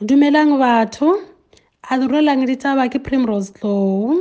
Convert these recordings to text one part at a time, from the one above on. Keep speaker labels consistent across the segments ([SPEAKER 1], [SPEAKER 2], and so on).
[SPEAKER 1] dumelang batho. A dirolang ditaba ke primrose tlow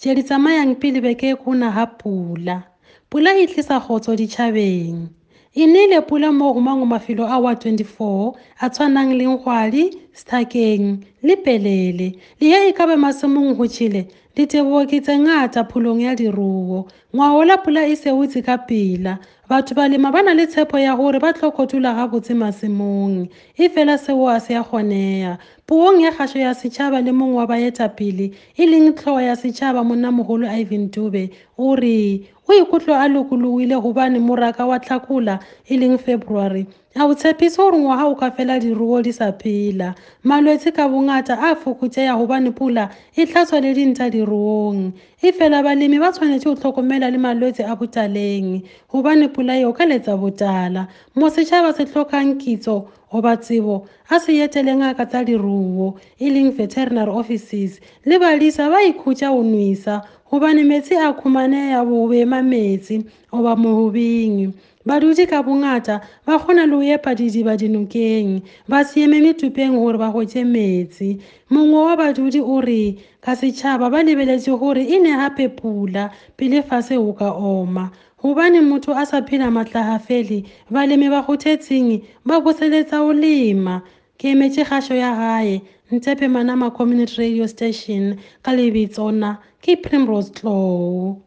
[SPEAKER 1] tše di tsamayang pele beke e kgona ga pula. Pula e tlisa kgotso ditšhabeng e neile pula mo go mangwe mafelo a wa 24 a tshwanang le nkgwadi stakeng le pelele le ye e ka be masemong go tšhile ditebogo ke tse ngata pholong ya diruo ngwao la pula e seotse ka pela batho balema ba na le tshepo ya gore ba tlo kotula gabotse masemong e fela seo a se ya kgonega puong ya kgašo ya setšhaba le mongwe wa baetapele e leng tlhogo ya setšhaba monnamogolo ivan dube o re o ikutlo a lokologile gobane moraka wa tlhakola e leng february a o tshepise gore ngwaga o ka fela diruo di sa phela. Malwetse ka bongata a fokotsega gobane pula e tlhatswa le dinta diruong e fela balemi ba tshwanetse go tlhokomela le malwetse a botaleng gobane pula eo ka letsa botala. Mo setšhaba se tlhokang kitso goba tsebo a se etele ngaka tsa diruo e leng veterinary offices le badisa ba ikhutša go nwesa gobane metsi a khumanega bobema metsi goba mohobing badudi ka bongata ba kgona le go epa didiba dinokeng ba se eme metupeng gore ba gotse metsi. Mongwe wa badudi o re ka setšhaba ba lebeletše gore e ne gape pula pele fase go ka oma. Gobane motho a sa phela matlagafele balemi ba kgothetseng ba boseletsa go lema. Ke emetše kgašo ya gae ntshepe manama community radio station ka lebitsona ke primrose tlow